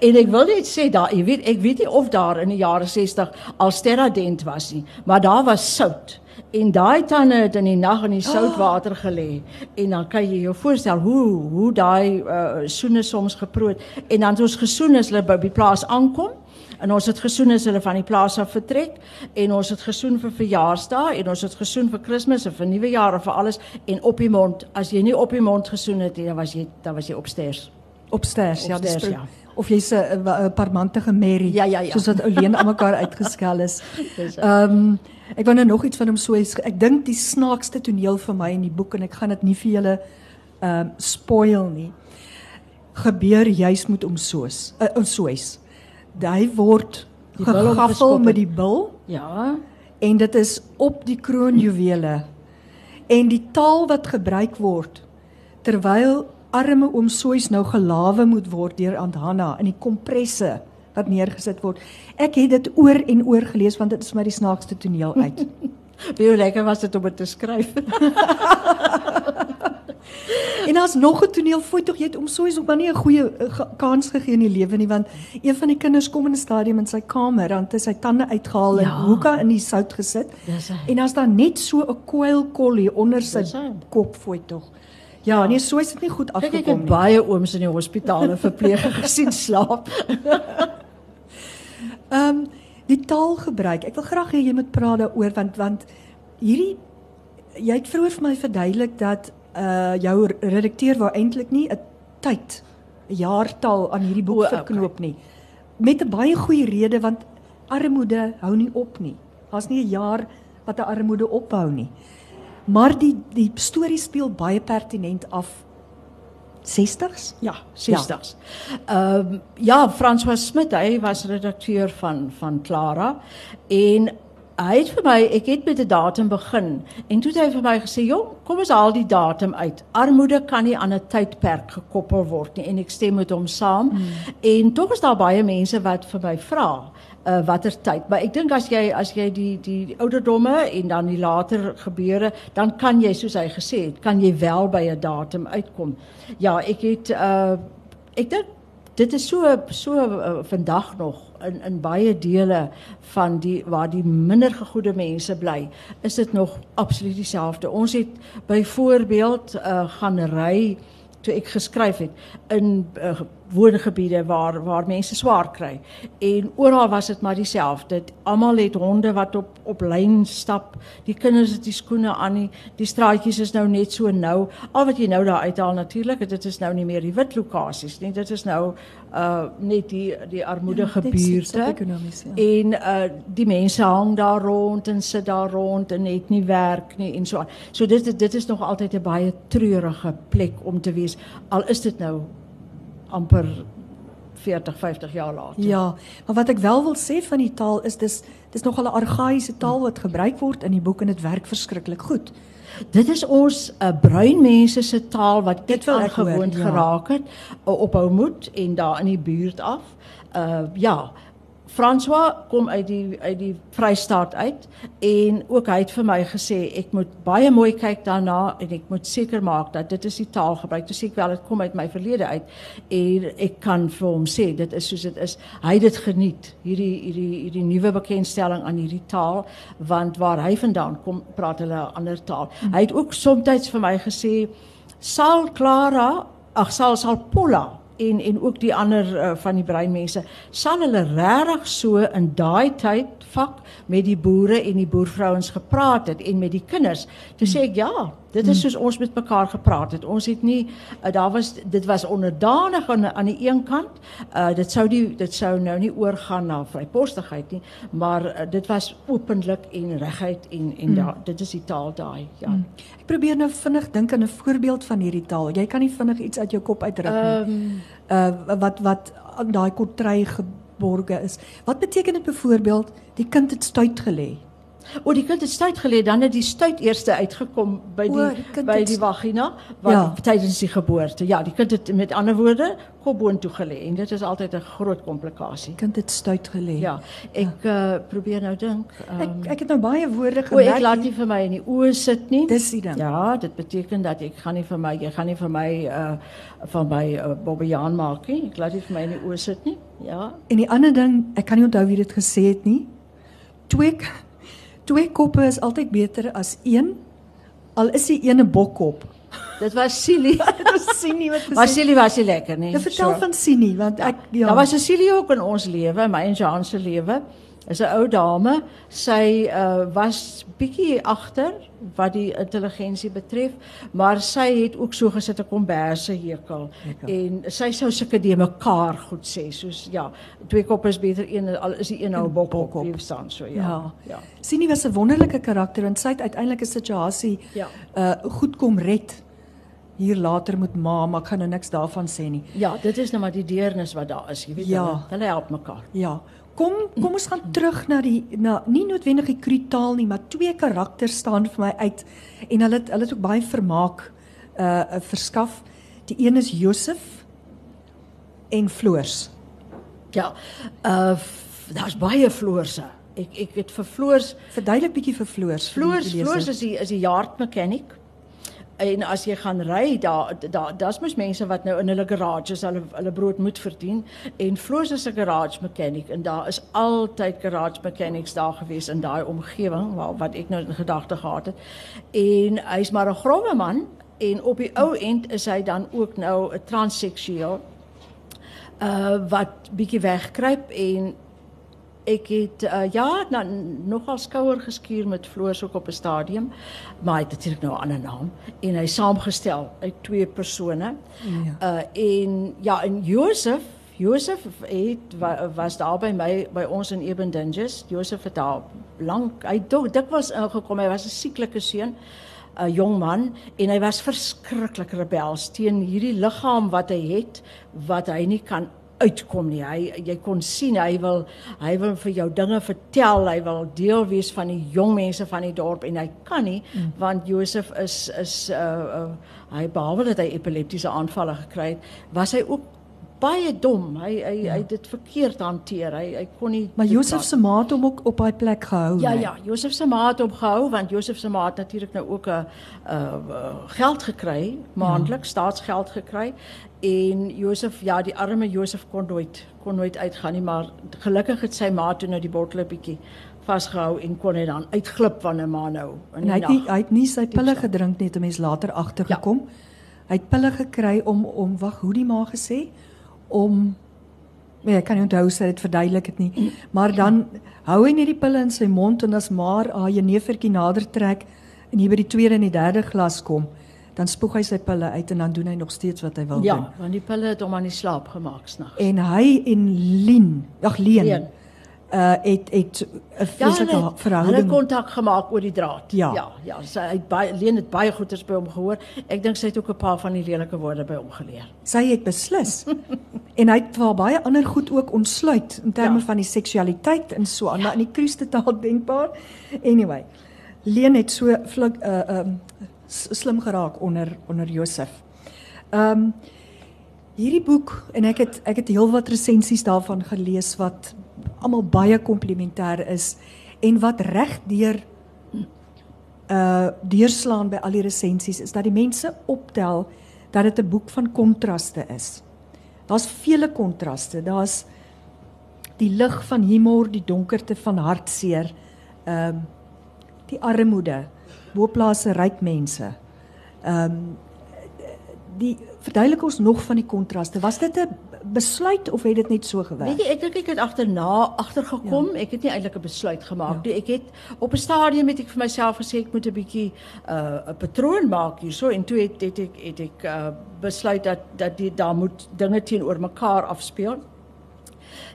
En ek wil net sê daar, jy weet, ek weet nie of daar in die jare 60 al sterradent was nie, maar daar was sout. En daai tande het in die nag in die soutwater gelê. En dan kan jy jou voorstel hoe hoe daai uh, soene soms geproot en dan het ons gesoen as hulle by die plaas aankom. En ons het gesoen as hulle van die plaas af vertrek en ons het gesoen vir verjaarsdae en ons het gesoen vir Kersfees en vir nuwe jaar en vir alles en op die mond. As jy nie op die mond gesoen het nie, dan was jy dan was jy opsters. Opsters, ja, dis ja. Of jy's 'n 'n parmantige Mary, Ja, ja, ja. soos wat Ouleen aan mekaar uitgeskel is. Ehm um, ek wou nou nog iets van hom so ek dink die snaakste toneel vir my in die boek en ek gaan dit nie vir julle ehm um, spoil nie. Gebeur juis met hom soos. Uh, ons soos. Hy word gegaffel met die bil Ja. en dit is op die kroonjuwele. En die taal wat gebruik word terwyl arme oom Soys nou gelawe moet word deur Aunt Hanna in die kompresse wat neergesit word. Ek het dit oor en oor gelees want dit is my die snaakste toneel uit. Hoe lekker was dit om dit te skryf. en daar's nog 'n toneel, fooi tog jy het oom Soys ook maar nie 'n goeie ge- kans gegee in die lewe nie want een van die kinders kom in 'n stadium in sy kamer dan het sy tande uitgehaal en Ja. hoeka in die sout gesit. Dis hy. En as daar net so 'n koilkollie onder sy kop fooi tog. Ja, nee, so is dit nie goed Kyk ek afgekom het nie. baie ooms in die hospitale verpleegers gesien slaap. Ehm um, die taalgebruik. Ek wil graag hê jy moet praat daaroor want want hierdie jy het vroeër vir my verduidelik dat uh jou redakteur wou eintlik nie 'n tyd 'n jaartal aan hierdie boek O, okay. verknoop nie. Met 'n baie goeie rede want armoede hou nie op nie. Daar's nie 'n jaar wat 'n armoede ophou nie. Maar die die storie speel baie pertinent af 60s? Ja, 60s. Ehm um, ja, François Smit, hy was redakteur van van Clara en hy het vir my, ek het met 'n datum begin en toe het hy vir my gesê, "Jong, kom ons haal die datum uit. Armoede kan nie aan 'n tydperk gekoppel word nie." En ek stem met hom saam. Hmm. En tog is daar baie mense wat vir my vra, uh watter tyd. Maar ek dink as jy as jy die die, die ouderdomme en dan die later gebeure, dan kan jy soos hy gesê het, kan jy wel by 'n datum uitkom. Ja, ek het uh ek dink dit is so so uh, vandag nog in in baie dele van die waar die minder gegoede mense bly, is dit nog absoluut dieselfde. Ons het byvoorbeeld uh gaan ry toe ek geskryf het in uh, woongebiede waar waar mense swaar kry. En oral was dit maar dieselfde. Almal het honde wat op op lyn stap. Die kinders het die skoene aan nie. Die straatjies is nou net so nou. Al wat jy nou daar uithaal natuurlik, dit is nou nie meer die wit lokasies nie. Dit is nou uh net die die armoedige Ja, buurte. ja. En uh die mense hang daar rond en sit daar rond en het nie werk nie en so aan. So dit dit is nog altyd 'n baie treurige plek om te wees al is dit nou amper 40, 50 jaar later. Ja, maar wat ek wel wil sê van die taal is dis dis nogal 'n argaïese taal wat gebruik word in die boek en dit werk verskriklik goed. Dit is ons uh, bruin mense se taal wat Dit hoor, aangewoond ja. geraak het uh, op hou moed en daar in die buurt af. Uh ja, François kom uit die uit die Vrystaat uit en ook hy het vir my gesê ek moet baie mooi kyk daarna en ek moet seker maak dat dit is die taal gebruik. Toe sê ek wel dit kom uit my verlede uit en ek kan vir hom sê dit is soos dit is. Hy het dit geniet hierdie hierdie hierdie nuwe bekendstelling aan hierdie taal want waar hy vandaan kom praat hulle 'n ander taal. Hy het ook soms vir my gesê sal Clara, ag sal sal Polla en en ook die ander uh, van die breinmense sal hulle regtig so in daai tyd vak met die boere en die boervrouens gepraat het en met die kinders. Toe sê ek ja, Dit is soos ons met mekaar gepraat het. Ons het nie uh, daar was dit was onderdanig aan aan die een kant. Uh dit sou die dit sou nou nie oorgaan na vrypostigheid nie, maar uh, dit was openlik en reguit en en mm. da, dit is die taal daai. Ja. Mm. Ek probeer nou vinnig dink aan 'n voorbeeld van hierdie taal. Jy kan nie vinnig iets uit jou kop uitdruk nie. Um, uh wat wat daai kontry geborge is. Wat beteken dit byvoorbeeld die kind het stuit gelê? O, die kind het stuit gelê, dan het die stuit eerste uitgekom by die, o, die by die vagina wat ja. tydens die geboorte. Ja, die kind het met ander woorde kop boontoe gelê en dit is altyd 'n groot komplikasie. Kind het stuit gelê. Ja, ja. Uh, probeer nou dink. Um, ek ehm, ek het nou baie woorde gemerk. O, ek laat nie vir my in die oë sit nie. Dis die ding. Ja, dit beteken dat ek gaan nie vir my, jy gaan nie vir my uh van my uh, Bobbejaan maak nie. Ek laat nie vir my in die oë sit nie. Ja. En die ander ding, ek kan nie onthou wie dit gesê het nie. Twee twee koppe is altyd beter as een al is die ene bokkop. Dit was Silly. dit was Sini wat gesê. Maar Silly was nie lekker nie. Jy vertel so. van Sini want ek ja. Daar was 'n Silly ook in ons lewe, my en Jean se lewe is 'n ou dame. Sy uh, was bietjie agter wat die intelligensie betref, maar sy het ook so gesit 'n komberse hekel en sy sou sulke de mekaar goed sê, soos ja, twee koppe is beter een al is die een nou bok op, staan so ja. Ja. ja. Sien was 'n wonderlike karakter en sy het uiteindelik 'n situasie ja. uh goed kom red hier later met ma, maar ek gaan nou niks daarvan sê nie. Ja, dit is nou maar die deernis wat daar is, jy weet ja. hulle help mekaar. Ja. Kom kom ons gaan terug na die na nie noodwendig die krutaal nie, maar twee karakters staan vir my uit en hulle het, hulle het ook baie vermaak uh verskaf. Die een is Josef en Floors. Ja. Uh daar's baie Floorse. Ek ek het vir Floors verduidelik bietjie vir Floors. Floors Floors is die is die yard mechanic en as jy gaan ry daar daar daar's mos mense wat nou in hulle garages hulle hulle brood moet verdien. En Floors is 'n garage mechanic en daar is altyd garage mechanics daar gewees in daai omgewing waar wat ek nou in gedagte gehad het. En hy's maar 'n grouwe man en op die ou end is hy dan ook nou 'n transseksueel uh wat bietjie wegkruip en ek het uh, ja na, nogal skouer geskuur met Floors ook op 'n stadium maar hy het natuurlik nou 'n ander naam en hy saamgestel uit twee persone. Ja. Uh en ja en Josef Josef het was daar by my by ons in Eben Dinges. Josef het daar lank hy dog dit was ingekom. Hy was 'n sieklike seun. 'n jong man en hy was verskriklik rebels teen hierdie liggaam wat hy het wat hy nie kan uitkom nie. Hy jy kon sien hy wil hy wil vir jou dinge vertel, hy wil deel wees van die jong mense van die dorp en hy kan nie mm. want Josef is is uh, uh hy behalwe dat hy epileptiese aanvalle gekry het, was hy ook baie dom. Hy hy ja. hy dit verkeerd hanteer. Hy hy kon nie Maar Josef se ma het hom ook op daai plek gehou. Ja nee. ja, Josef se ma het hom gehou want Josef se ma het natuurlik nou ook 'n uh geld gekry, maandeliks ja. staatsgeld gekry en Josef ja, die arme Josef kon nooit kon nooit uitgaan nie, maar gelukkig het sy ma toe nou die bottel 'n bietjie vasgehou en kon hy dan uitglip van 'n ma nou. En hy het nie hy het nie sy pille gedrink net om mens later agtergekom. Ja. Hy het pille gekry om om wag, hoe die ma gesê? Om nee, ek kan nie onthou sy het verduidelik dit nie. Maar dan hou hy net die pille in sy mond en as maar haar jenevertjie nader trek en hier by die tweede en die derde glas kom, dan spoeg hy sy pille uit en dan doen hy nog steeds wat hy wil ja, doen. Ja, want die pille het hom aan die slaap gemaak snags. En hy en Lien, ag Leen. Leen uh het het 'n fisieke ja, verhouding. Hulle kontak gemaak oor die draad. Ja, ja, ja sy het baie Leen het baie goeders by hom gehoor. Ek dink sy het ook 'n paar van die lelike woorde by hom geleer. Sy het beslis. en hy het wel baie ander goed ook ontsluit in terme ja. van die seksualiteit en so aan, ja. in die kruiste taal denkbaar. Anyway, Leen het so flink uh um slim geraak onder onder Josef. Um hierdie boek en ek het ek het heelwat resensies daarvan gelees wat almal baie komplementêr is en wat reg deur uh deurslaan by al die resensies is dat die mense optel dat dit 'n boek van kontraste is. Daar's vele kontraste. Daar's die lig van humor, die donkerte van hartseer, ehm um, die armoede, boplase ryk mense. Ehm um, die verduidelik ons nog van die kontraste. Was dit 'n besluit of het dit net so gewerk? Weet jy, ek dink ek het agterna agtergekom. Ja. Ek het nie eintlik 'n besluit gemaak nie. Ja. Ek het op 'n stadium het ek vir myself gesê ek moet 'n bietjie 'n uh, 'n patroon maak hierso en toe het het ek het ek uh, besluit dat dat die daar moet dinge teenoor mekaar afspeel.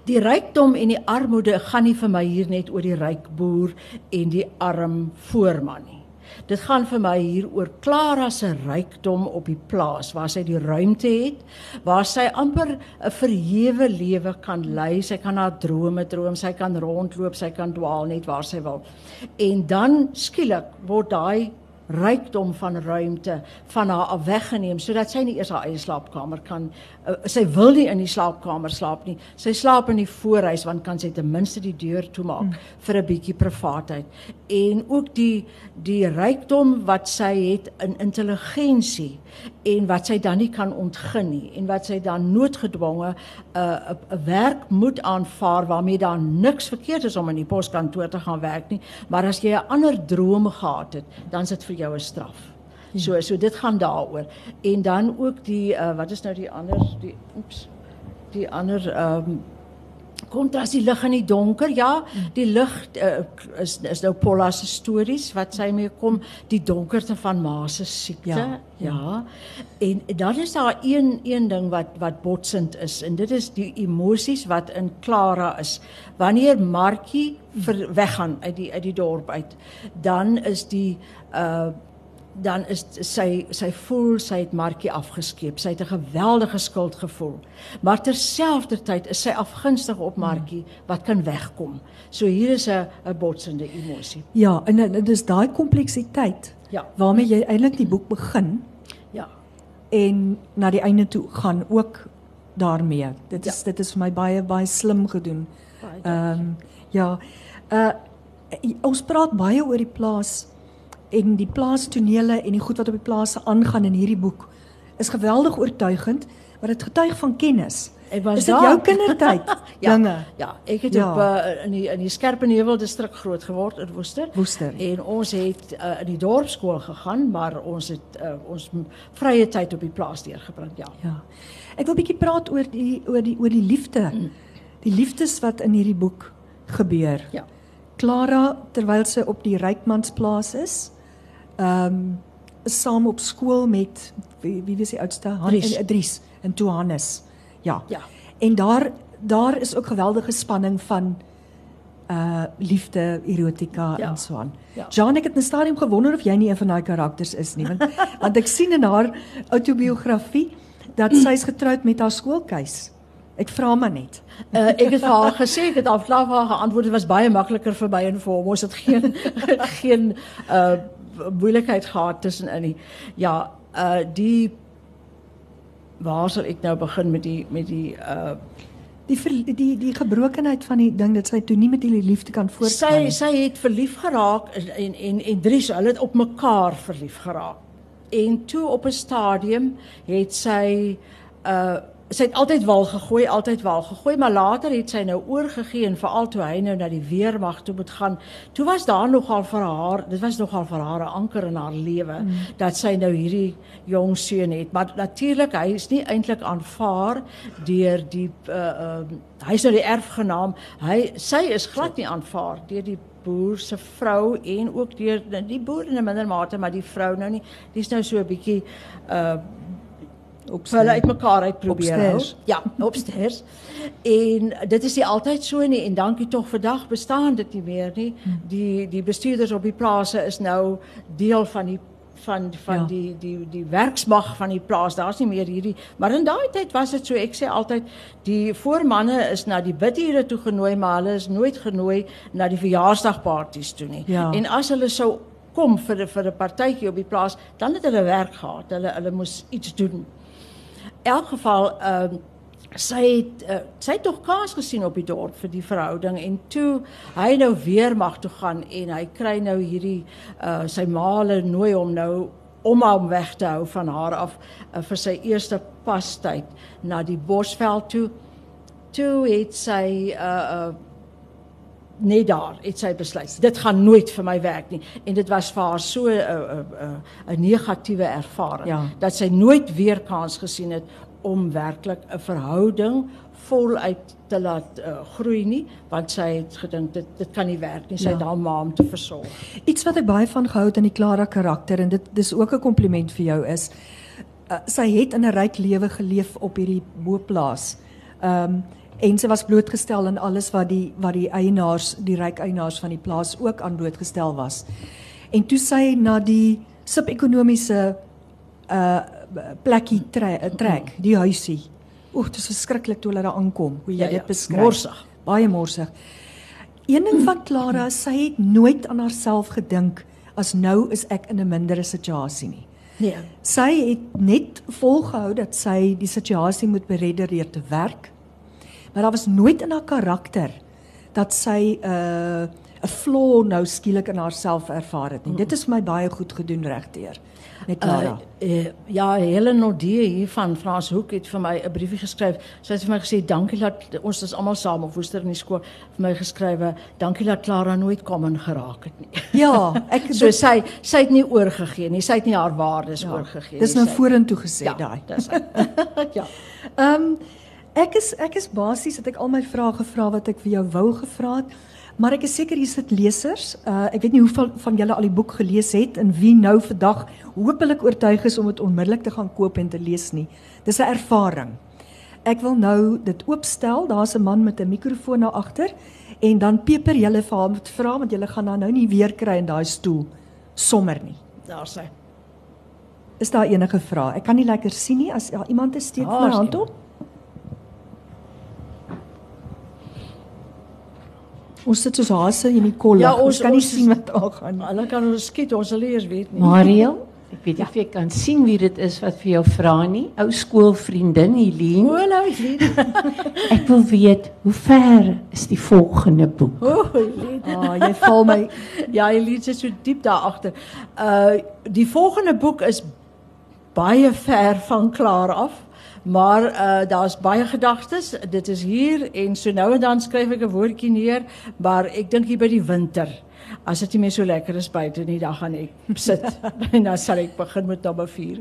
Die rykdom en die armoede gaan nie vir my hier net oor die ryk boer en die arm voorman nie. Dit gaan vir my hier oor Klara se rykdom op die plaas waar sy die ruimte het, waar sy amper 'n verhewe lewe kan lei. Sy kan haar drome droom, sy kan rondloop, sy kan dwaal net waar sy wil. En dan skielik word daai rykdom van ruimte van haar af weggeneem sodat sy nie eers haar eie slaapkamer kan uh, sy wil nie in die slaapkamer slaap nie. Sy slaap in die voorhuis want kan sy ten minste die deur toemaak mm. vir 'n bietjie privaatheid. En ook die die rykdom wat sy het in intelligensie en wat sy dan nie kan ontgin nie en wat sy dan noodgedwonge 'n uh, 'n werk moet aanvaar waarmee daar niks verkeerd is om in die poskantoor te gaan werk nie. Maar as jy 'n ander droom gehad het dan is dit vir jou 'n straf. Ja. So so dit gaan daaroor. En dan ook die uh, wat is nou die ander die oeps die ander ehm um, kontras die lig in die donker. Ja, die lig uh, is is nou Paula se stories wat sy mee kom, die donkerte van ma se siekte. Ja, ja. ja. En dan is daar een een ding wat wat botsend is en dit is die emosies wat in Klara is. Wanneer Markie ver, weggaan uit die uit die dorp uit, dan is die uh dan is sy sy voel sy het Markie afgeskeep. Sy het 'n geweldige skuldgevoel. Maar terselfdertyd is sy afgunstig op Markie wat kan wegkom. So hier is 'n 'n botsende emosie. Ja, en dit is daai kompleksiteit. Ja. Waarmee jy eintlik die boek begin. Ja. En na die einde toe gaan ook daarmee. Dit is ja. dit is vir my baie baie slim gedoen. Ehm um, ja. Uh ons praat baie oor die plaas en die plaastonele en die goed wat op die plase aangaan in hierdie boek is geweldig oortuigend, maar dit getuig van kennis. Ek was is dit jou kindertyd? ja, dinge. Ja, ek het ja. op uh, in die in die Skerpenheuwel distrik groot geword in Woester. Woester. En ons het uh, in die dorpskool gegaan, maar ons het uh, ons vrye tyd op die plaas deurgebring, ja. Ja. Ek wil bietjie praat oor die oor die oor die liefde. Mm. Die liefdes wat in hierdie boek gebeur. Ja. Clara terwyl sy op die Rykmansplaas is, ehm um, saam op skool met wie wie was die oudste Hannes en Dries en Johannes. Ja. Ja. En daar daar is ook geweldige spanning van uh liefde, erotika ja. en so aan. Ja. Jean, ek het 'n stadium gewonder of jy nie een van daai karakters is nie, want want ek sien in haar autobiografie dat sy is getroud met haar skoolkeus. Ek vra maar net. Uh, ek het vir haar gesê ek het afslaaf haar geantwoord dit was baie makliker vir my en vir hom. Ons het geen geen uh moeilikheid gehad tussenin nie. Ja, uh die waar sal ek nou begin met die met die uh die die die, die gebrokenheid van die ding dat sy toe nie met die liefde kan voortgaan nie. Sy sy het verlief geraak en en en Dries, hulle het op mekaar verlief geraak. En toe op 'n stadium het sy uh sy het altyd wal gegooi, altyd wal gegooi, maar later het sy nou oorgegee en veral toe hy nou na die weermag toe moet gaan. Toe was daar nogal vir haar, dit was nogal vir haar 'n anker in haar lewe mm. dat sy nou hierdie jong seun het. Maar natuurlik, hy is nie eintlik aanvaar deur die uh uh hy's nou die erfgenaam. Hy sy is glad nie aanvaar deur die boer se vrou en ook deur die boer in 'n minder mate, maar die vrou nou nie. Dis nou so 'n bietjie uh op hulle uitmekaar uit probeer hou. Ja, opstairs. En dit is nie altyd so nie en dankie tog vandag bestaan dit nie meer nie. Hm. Die die bestuurders op die plase is nou deel van die van van ja. die die die werksmag van die plaas. Daar's nie meer hierdie maar in daai tyd was dit so ek sê altyd die voormanne is na die bidure toe genooi maar hulle is nooit genooi na die verjaarsdagpartytjies toe nie. Ja. En as hulle sou kom vir vir 'n partytjie op die plaas, dan het hulle werk gehad. Hulle hulle moes iets doen elk geval ehm uh, sy het uh, sy het tog kaas gesien op die dorp vir die verhouding en toe hy nou weer mag toe gaan en hy kry nou hierdie uh, sy maale nooi hom nou om hom weg te hou van haar af uh, vir sy eerste pastyd na die bosveld toe. Toe het sy uh, uh net daar het sy besluit dit gaan nooit vir my werk nie en dit was vir haar so 'n uh, 'n uh, uh, 'n negatiewe ervaring ja. dat sy nooit weer kans gesien het om werklik 'n verhouding voluit te laat uh, groei nie, want sy het gedink dit dit kan nie werk nie. Sy Ja. het haar ma om te versorg. Iets wat ek baie van gehou het in die Clara karakter en dit dis ook 'n kompliment vir jou is uh, sy het in 'n ryk lewe geleef op hierdie boplaas. Ehm um, en sy was blootgestel aan alles wat die wat die eienaars, die ryk eienaars van die plaas ook aan blootgestel was. En toe sy na die subekonomiese uh plekkie tre trek, die huisie. Oeg, dit is verskriklik toe hulle daar aankom, hoe jy Ja, ja, dit beskryf. morsig. Baie morsig. Een ding van Clara, sy het nooit aan haarself gedink as nou is ek in 'n mindere situasie nie. Nee. Sy het net volgehou dat sy die situasie moet beredder deur te werk. Maar daar was nooit in haar karakter dat sy 'n uh, 'n flaw nou skielik in haarself ervaar het nie. Dit is my baie goed gedoen regdeur met Clara. Uh, uh, ja, Helen Nodie hier van Frans Hoek het vir my 'n briefie geskryf. Sy het vir my gesê dankie dat ons is almal saam op Woester in die skool vir my geskrywe. Dankie dat Clara nooit kom en geraak het nie. ja, ek So sy sy het nie oorgegee nie. Sy het nie haar waardes ja, oorgegee nie. Dis nou vorentoe gesê ja, daai. Dis hy. ja. Ehm um, ek is ek is basies het ek al my vrae gevra wat ek vir jou wou gevra het. Maar ek is seker hier sit lesers. Uh ek weet nie hoeveel van julle al die boek gelees het en wie nou vandag hopelik oortuig is om dit onmiddellik te gaan koop en te lees nie. Dis 'n ervaring. Ek wil nou dit oopstel. Daar's 'n man met 'n mikrofoon daar agter en dan peper julle vir hom vra want julle gaan haar nou nie weer kry in daai stoel sommer nie. Daar sy. Is daar enige vrae? Ek kan nie lekker sien nie as ja, iemand 'n steek is hand op. Ons sit soos hase in die kolle. Ja, ons, ons- kan nie ons is- sien wat aangaan nie. Hulle kan ons skiet, ons sal eers weet nie. Mariel, ek weet nie of jy kan sien wie dit is wat vir jou vra nie. Ou skoolvriendin Helene. O, nou is lied. Ek wil weet hoe ver is die volgende boek? O, lied. Ah, jy val my Ja, Elise sit so diep daar agter. Uh die volgende boek is baie ver van klaar af. Maar uh daar's baie gedagtes. Dit is hier en so nou en dan skryf ek 'n woordjie neer, maar ek dink hier by die winter. As dit nie meer so lekker is buite nie, dan gaan ek sit en dan sal ek begin met nommer 4.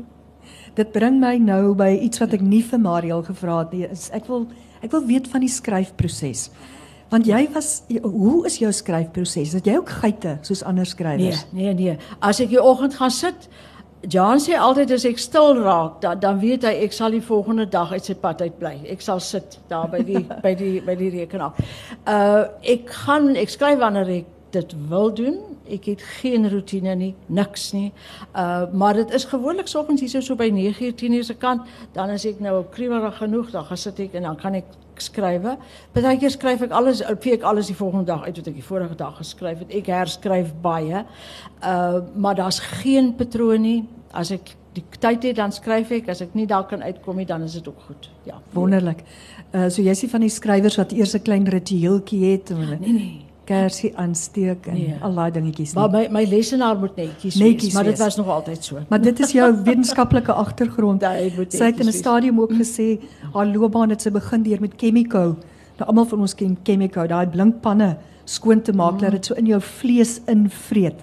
Dit bring my nou by iets wat ek nie vir Mariel gevra het nie. Is ek wil ek wil weet van die skryfproses. Want jy was hoe is jou skryfproses? Het jy ook geite soos ander Nee, skrywers? nee, nee. As ek die oggend gaan sit, Jan sê altyd as ek stil raak, dan dan weet hy ek sal die volgende dag uit sy pad uit bly. Ek sal sit daar by die by die by die rekenaar. Uh ek gaan ek skryf wanneer ek dit wil doen. Ek het geen roetine nie, niks nie. Uh maar dit is gewoonlik soggens hier so by 9uur 10uur se kant, dan as ek nou kriewelig genoeg, dan gaan sit ek en dan kan ek skrywe. Partykeer skryf ek alles, vee ek alles die volgende dag uit wat ek die vorige dag geskryf het. Ek herskryf baie. Uh maar daar's geen patroon nie. As ek die tyd het dan skryf ek, as ek nie daar kan uitkom nie, dan is dit ook goed. Ja. Wonderlik. Uh so jy's nie van die skrywers wat eers 'n klein ritueeltjie het en Nee nee. Kersie aansteek en Nee. al daai dingetjies Maar my my lesenaar moet netjies, Netjies wees, maar dit was nog altyd so. Maar dit is jou wetenskaplike agtergrond. Sy het in 'n netjies stadium ook gesê haar loopbaan het sy begin deur met Chemico. Nou almal van ons ken Chemico, daai blinkpanne skoon te maak dat dit so in jou vlees invreet.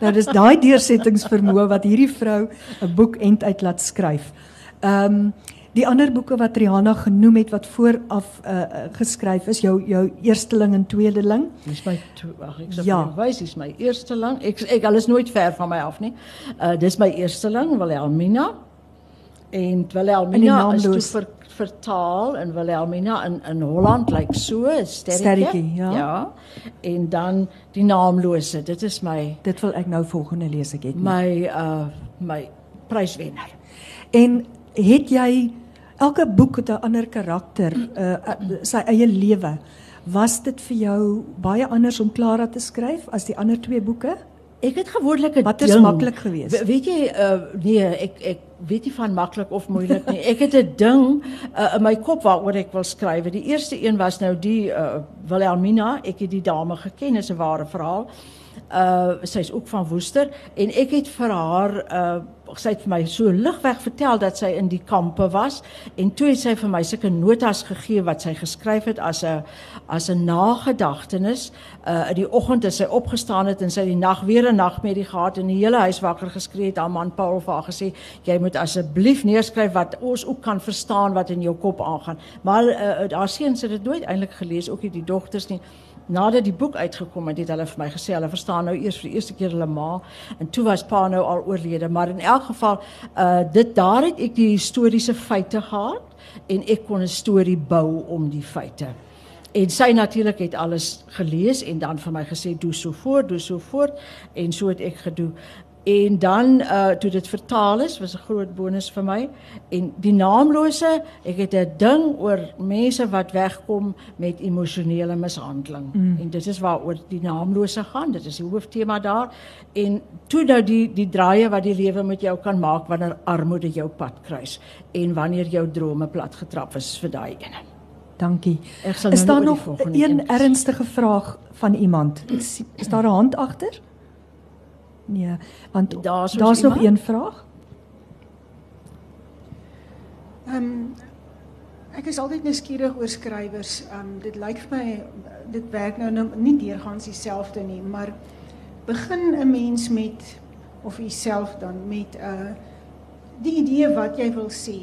nou dis daai deursettingsvermoë wat hierdie vrou 'n boek end uit laat skryf. Ehm um, die ander boeke wat Rihanna genoem het wat vooraf uh, uh, geskryf is, jou jou eersteling en tweedeling. Dis my wag ek sê Ja. wys dis my eerste lang. Ek ek alles nooit ver van my af nie. Uh dis my eerste lang Wilhelmina. En Wilhelmina is toe ver, vertaal in Wilhelmina in in Holland lyk like so, 'n sterretjie. Sterretjie, ja. Ja. En dan die naamlose. Dit is my Dit wil ek nou volgende lees ek het. nie. my uh my pryswenner. En het jy elke boek het 'n ander karakter, uh, sy eie lewe. Was dit vir jou baie anders om Clara te skryf as die ander twee boeke? Ek het gewoonlik 'n Wat is maklik geweest? We- Weet jy uh nee, ek ek weet nie van maklik of moeilik nie. Ek het 'n ding uh, in my kop waaroor ek wil skryf. Die eerste een was nou die uh Wilhelmina. Ek het die dame geken, is 'n ware verhaal. Uh sy's ook van Woester en ek het vir haar uh sy het vir my so ligweg vertel dat sy in die kampe was en toe het sy vir my sulke notas gegee wat sy geskryf het as 'n as 'n nagedagtenis. Uh in die oggend as sy opgestaan het en sy die nag weer 'n nagmerrie gehad en die hele huis wakker geskree het, haar man Paul vir haar gesê, jy moet asseblief neerskryf wat ons ook kan verstaan wat in jou kop aangaan. Maar uh, haar seuns het dit nooit eintlik gelees, ook nie die dogters nie nadat die boek uitgekom het, het hulle vir my gesê hulle verstaan nou eers vir die eerste keer hulle ma en toe was pa nou al oorlede, maar in elk geval uh dit daar het ek die historiese feite gehad en ek kon 'n storie bou om die feite. En sy natuurlik het alles gelees en dan vir my gesê doen so voort, doen so voort en so het ek gedoen. En dan uh toe dit vertaal is, was 'n groot bonus vir my. En die naamlose, ek het 'n ding oor mense wat wegkom met emosionele mishandeling. Mm. En dit is waaroor die naamlose gaan. Dit is die hooftema daar. En toe nou die die draaie wat die lewe met jou kan maak wanneer armoede jou pad kruis en wanneer jou drome plat getrap is vir daai ene. Dankie. Ek sal Is nou daar nie oor nog een- ernstige vraag van iemand? Is, is daar 'n hand agter? Nee, want Daar's ons daar's nog een vraag. Ehm um, ek is altyd nuuskierig oor skrywers. Ehm um, dit lyk vir my dit werk nou, nou nie deurgangs dieselfde nie, maar begin 'n mens met of jouself dan met 'n uh, die idee wat jy wil sê.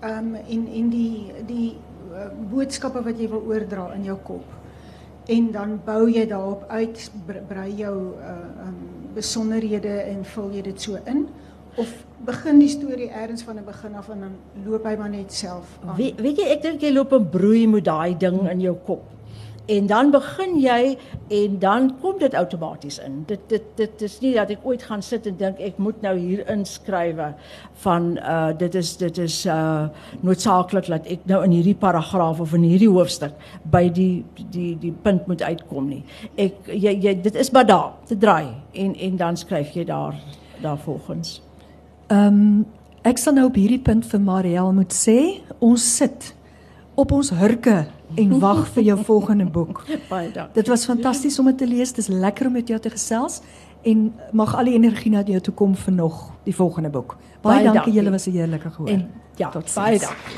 Ehm um, en en die die uh, boodskappe wat jy wil oordra in jou kop. En dan bou jy daarop uit, bre- brei jou uh um besonderhede en vul jy dit so in of begin die storie eers van 'n begin af en dan loop hy maar net self aan. Weet, weet jy, ek dink jy loop 'n broei met daai ding in jou kop. En dan begin jy en dan kom dit outomaties in. Dit dit dit is nie dat ek ooit gaan sit en dink ek moet nou hier inskrywe van uh dit is dit is uh noodsaaklik dat ek nou in hierdie paragraaf of in hierdie hoofstuk by die die die punt moet uitkom nie. Ek jy, jy dit is maar daar te draai en en dan skryf jy daar daar volgens. Um, ek sal nou op hierdie punt vir Mariel moet sê, ons sit op ons hurke en wag vir jou volgende boek. Baie dankie. Dit was fantasties om dit te lees. Dis lekker om met jou te gesels en mag al die energie na jou toe kom vir nog die volgende boek. Baie, Baie dankie, dankie. julle was 'n heerlike gehoor. En ja, Tot baie ziens. dankie.